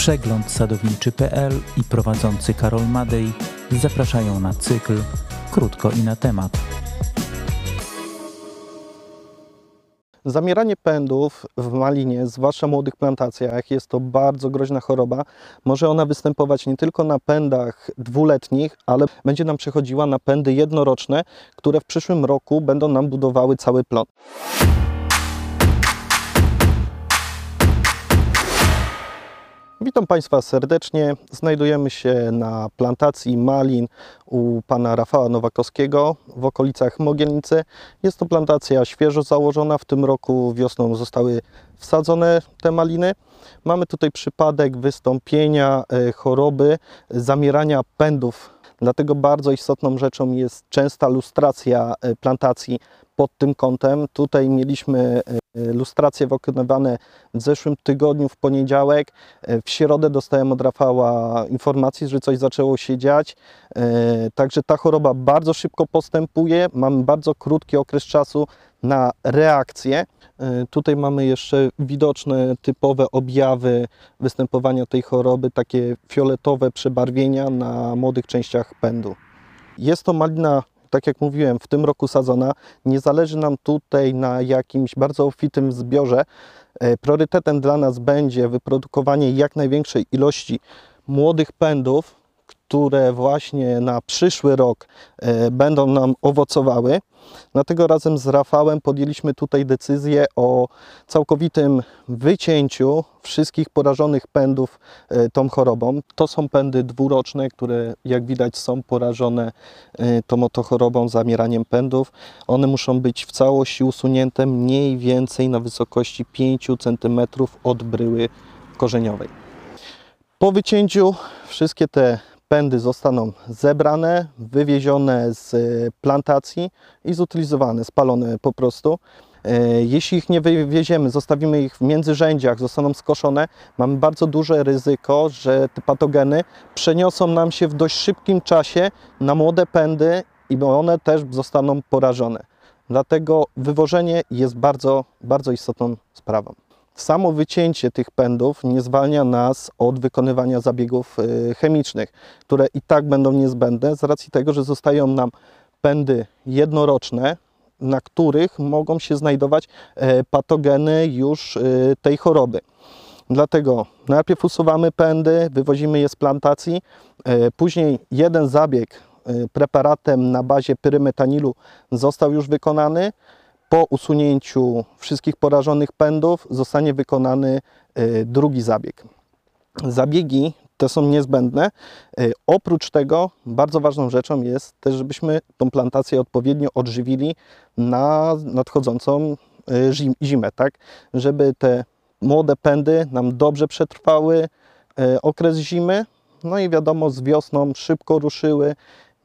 Przegląd sadowniczy.pl i prowadzący Karol Madej zapraszają na cykl Krótko i na temat. Zamieranie pędów w malinie, zwłaszcza młodych plantacjach, jest to bardzo groźna choroba. Może ona występować nie tylko na pędach dwuletnich, ale będzie nam przechodziła na pędy jednoroczne, które w przyszłym roku będą nam budowały cały plon. Witam Państwa serdecznie. Znajdujemy się na plantacji malin u pana Rafała Nowakowskiego w okolicach Mogielnicy. Jest to plantacja świeżo założona. W tym roku wiosną zostały wsadzone te maliny. Mamy tutaj przypadek wystąpienia e, choroby, zamierania pędów. Dlatego bardzo istotną rzeczą jest częsta lustracja e, plantacji pod tym kątem. Tutaj mieliśmy e, lustracje wykonywane w zeszłym tygodniu, w poniedziałek. E, w środę dostałem od Rafała informacji, że coś zaczęło się dziać. E, także ta choroba bardzo szybko postępuje. Mamy bardzo krótki okres czasu na reakcję. Tutaj mamy jeszcze widoczne typowe objawy występowania tej choroby, takie fioletowe przebarwienia na młodych częściach pędu. Jest to malina tak jak mówiłem, w tym roku sadzona. Nie zależy nam tutaj na jakimś bardzo obfitym zbiorze. E, priorytetem dla nas będzie wyprodukowanie jak największej ilości młodych pędów, które właśnie na przyszły rok e, będą nam owocowały. Dlatego razem z Rafałem podjęliśmy tutaj decyzję o całkowitym wycięciu wszystkich porażonych pędów e, tą chorobą. To są pędy dwuroczne, które jak widać są porażone e, tą oto chorobą, zamieraniem pędów. One muszą być w całości usunięte mniej więcej na wysokości 5 cm od bryły korzeniowej. Po wycięciu wszystkie te pędy zostaną zebrane, wywiezione z plantacji i zutylizowane, spalone po prostu. E, jeśli ich nie wywieziemy, zostawimy ich w międzyrzędziach, zostaną skoszone, mamy bardzo duże ryzyko, że te patogeny przeniosą nam się w dość szybkim czasie na młode pędy i one też zostaną porażone. Dlatego wywożenie jest bardzo, bardzo istotną sprawą. Samo wycięcie tych pędów nie zwalnia nas od wykonywania zabiegów y, chemicznych, które i tak będą niezbędne z racji tego, że zostają nam pędy jednoroczne, na których mogą się znajdować e, patogeny już y, tej choroby. Dlatego najpierw usuwamy pędy, wywozimy je z plantacji, e, później jeden zabieg e, preparatem na bazie pyrymetanilu został już wykonany, po usunięciu wszystkich porażonych pędów zostanie wykonany e, drugi zabieg. Zabiegi te są niezbędne. E, oprócz tego bardzo ważną rzeczą jest też, żebyśmy tą plantację odpowiednio odżywili na nadchodzącą e, zimę, tak? Żeby te młode pędy nam dobrze przetrwały okres zimy, no i wiadomo z wiosną szybko ruszyły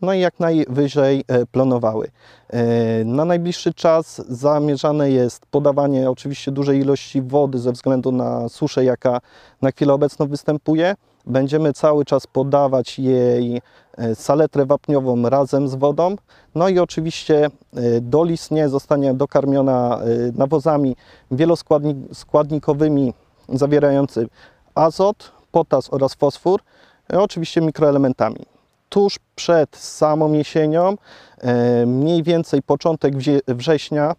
no i jak najwyżej e, planowały. E, na najbliższy czas zamierzane jest podawanie oczywiście dużej ilości wody ze względu na suszę, jaka na chwilę obecną występuje. Będziemy cały czas podawać jej e, saletrę wapniową razem z wodą. No i oczywiście dolistnie zostanie dokarmiona nawozami wieloskładnikowymi zawierającymi azot, potas oraz fosfor, oczywiście mikroelementami tuż przed samą jesienią, e, mniej więcej początek września,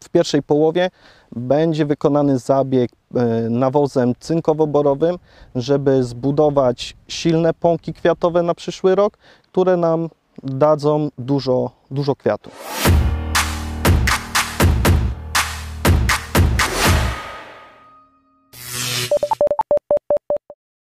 w pierwszej połowie będzie wykonany zabieg e, nawozem cynkowo-borowym, żeby zbudować silne pąki kwiatowe na przyszły rok, które nam dadzą dużo, dużo kwiatów.